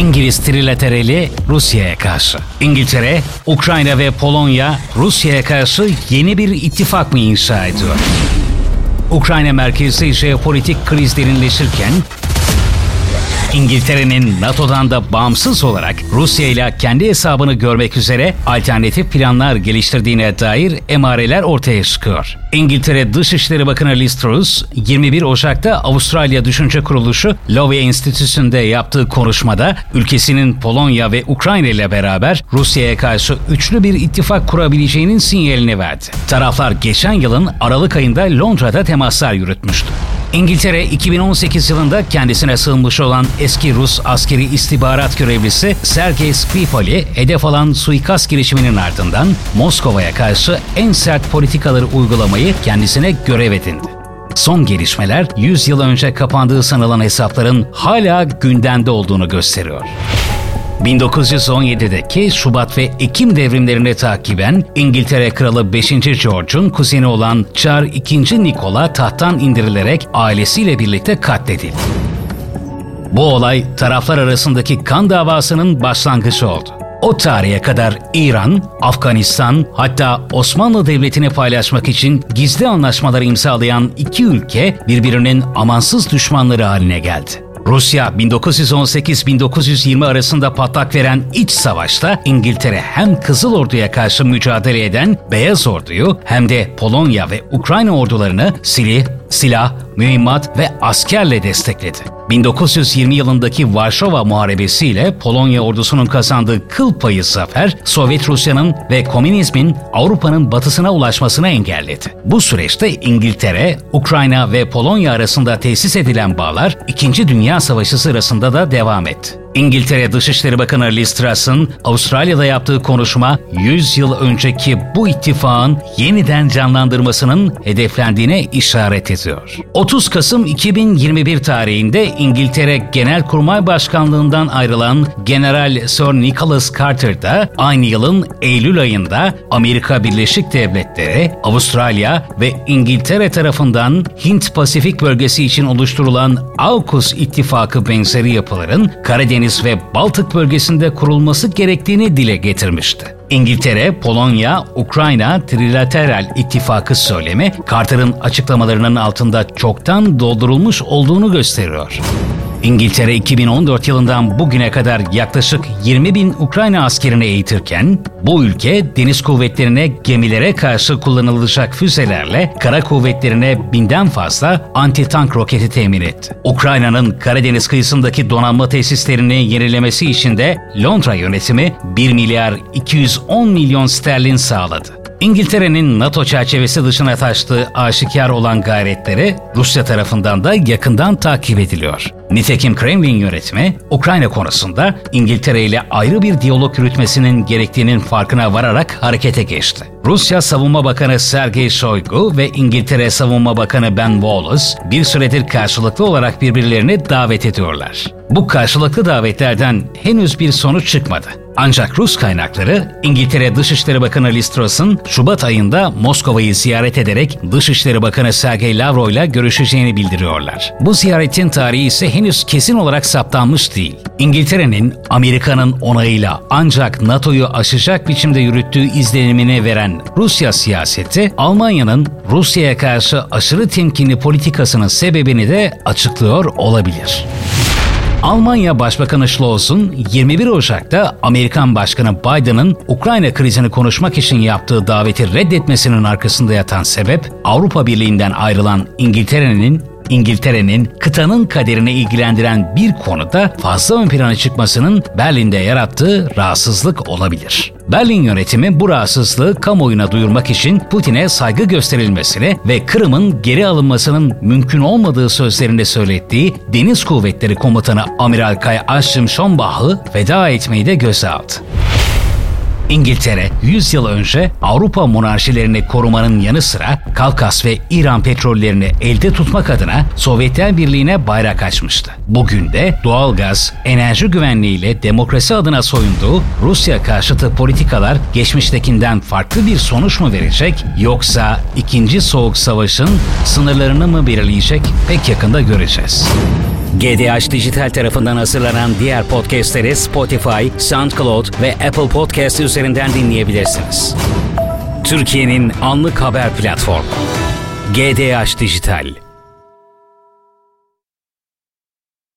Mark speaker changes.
Speaker 1: İngiliz trilaterali Rusya'ya karşı. İngiltere, Ukrayna ve Polonya Rusya'ya karşı yeni bir ittifak mı inşa ediyor? Ukrayna merkezli jeopolitik kriz derinleşirken İngiltere'nin NATO'dan da bağımsız olarak Rusya ile kendi hesabını görmek üzere alternatif planlar geliştirdiğine dair emareler ortaya çıkıyor. İngiltere Dışişleri Bakanı Liz Truss, 21 Ocak'ta Avustralya Düşünce Kuruluşu Lowy Enstitüsü'nde yaptığı konuşmada ülkesinin Polonya ve Ukrayna ile beraber Rusya'ya karşı üçlü bir ittifak kurabileceğinin sinyalini verdi. Taraflar geçen yılın Aralık ayında Londra'da temaslar yürütmüştü. İngiltere 2018 yılında kendisine sığınmış olan eski Rus askeri istihbarat görevlisi Sergei Skripal'i hedef alan suikast girişiminin ardından Moskova'ya karşı en sert politikaları uygulamayı kendisine görev edindi. Son gelişmeler 100 yıl önce kapandığı sanılan hesapların hala gündemde olduğunu gösteriyor. 1917'deki Şubat ve Ekim devrimlerini takiben İngiltere Kralı 5. George'un kuzeni olan Çar II. Nikola tahttan indirilerek ailesiyle birlikte katledildi. Bu olay taraflar arasındaki kan davasının başlangıcı oldu. O tarihe kadar İran, Afganistan hatta Osmanlı Devleti'ni paylaşmak için gizli anlaşmalar imzalayan iki ülke birbirinin amansız düşmanları haline geldi. Rusya 1918-1920 arasında patlak veren iç savaşta İngiltere hem Kızıl Ordu'ya karşı mücadele eden Beyaz Ordu'yu hem de Polonya ve Ukrayna ordularını silah, silah, mühimmat ve askerle destekledi. 1920 yılındaki Varşova Muharebesi ile Polonya ordusunun kazandığı kıl payı zafer, Sovyet Rusya'nın ve komünizmin Avrupa'nın batısına ulaşmasını engelledi. Bu süreçte İngiltere, Ukrayna ve Polonya arasında tesis edilen bağlar İkinci Dünya Savaşı sırasında da devam etti. İngiltere Dışişleri Bakanı Liz Truss'ın Avustralya'da yaptığı konuşma 100 yıl önceki bu ittifakın yeniden canlandırmasının hedeflendiğine işaret ediyor. 30 Kasım 2021 tarihinde İngiltere Genelkurmay Başkanlığından ayrılan General Sir Nicholas Carter da aynı yılın Eylül ayında Amerika Birleşik Devletleri, Avustralya ve İngiltere tarafından Hint-Pasifik bölgesi için oluşturulan AUKUS ittifakı benzeri yapıların Karadeniz Karadeniz ve Baltık bölgesinde kurulması gerektiğini dile getirmişti. İngiltere, Polonya, Ukrayna trilateral ittifakı söylemi Carter'ın açıklamalarının altında çoktan doldurulmuş olduğunu gösteriyor. İngiltere 2014 yılından bugüne kadar yaklaşık 20 bin Ukrayna askerini eğitirken, bu ülke deniz kuvvetlerine gemilere karşı kullanılacak füzelerle kara kuvvetlerine binden fazla anti-tank roketi temin etti. Ukrayna'nın Karadeniz kıyısındaki donanma tesislerini yenilemesi için de Londra yönetimi 1 milyar 210 milyon sterlin sağladı. İngiltere'nin NATO çerçevesi dışına taştığı aşikar olan gayretleri Rusya tarafından da yakından takip ediliyor. Nitekim Kremlin yönetimi Ukrayna konusunda İngiltere ile ayrı bir diyalog yürütmesinin gerektiğinin farkına vararak harekete geçti. Rusya Savunma Bakanı Sergey Shoigu ve İngiltere Savunma Bakanı Ben Wallace bir süredir karşılıklı olarak birbirlerini davet ediyorlar. Bu karşılıklı davetlerden henüz bir sonuç çıkmadı. Ancak Rus kaynakları İngiltere Dışişleri Bakanı Liz Truss'ın Şubat ayında Moskova'yı ziyaret ederek Dışişleri Bakanı Sergey Lavrov ile görüşeceğini bildiriyorlar. Bu ziyaretin tarihi ise henüz kesin olarak saptanmış değil. İngiltere'nin Amerika'nın onayıyla ancak NATO'yu aşacak biçimde yürüttüğü izlenimini veren Rusya siyaseti, Almanya'nın Rusya'ya karşı aşırı temkinli politikasının sebebini de açıklıyor olabilir. Almanya Başbakanı Schloss'un 21 Ocak'ta Amerikan Başkanı Biden'ın Ukrayna krizini konuşmak için yaptığı daveti reddetmesinin arkasında yatan sebep Avrupa Birliği'nden ayrılan İngiltere'nin İngiltere'nin kıtanın kaderini ilgilendiren bir konuda fazla ön plana çıkmasının Berlin'de yarattığı rahatsızlık olabilir. Berlin yönetimi bu rahatsızlığı kamuoyuna duyurmak için Putin'e saygı gösterilmesini ve Kırım'ın geri alınmasının mümkün olmadığı sözlerinde söylettiği Deniz Kuvvetleri Komutanı Amiral Kai Aşım Schonbach'ı feda etmeyi de göze aldı. İngiltere 100 yıl önce Avrupa monarşilerini korumanın yanı sıra Kafkas ve İran petrollerini elde tutmak adına Sovyetler Birliği'ne bayrak açmıştı. Bugün de doğalgaz, enerji güvenliğiyle demokrasi adına soyunduğu Rusya karşıtı politikalar geçmiştekinden farklı bir sonuç mu verecek yoksa ikinci soğuk savaşın sınırlarını mı belirleyecek pek yakında göreceğiz. GDH Dijital tarafından hazırlanan diğer podcastleri Spotify, SoundCloud ve Apple Podcast üzerinden dinleyebilirsiniz. Türkiye'nin anlık haber platformu. GDH Dijital.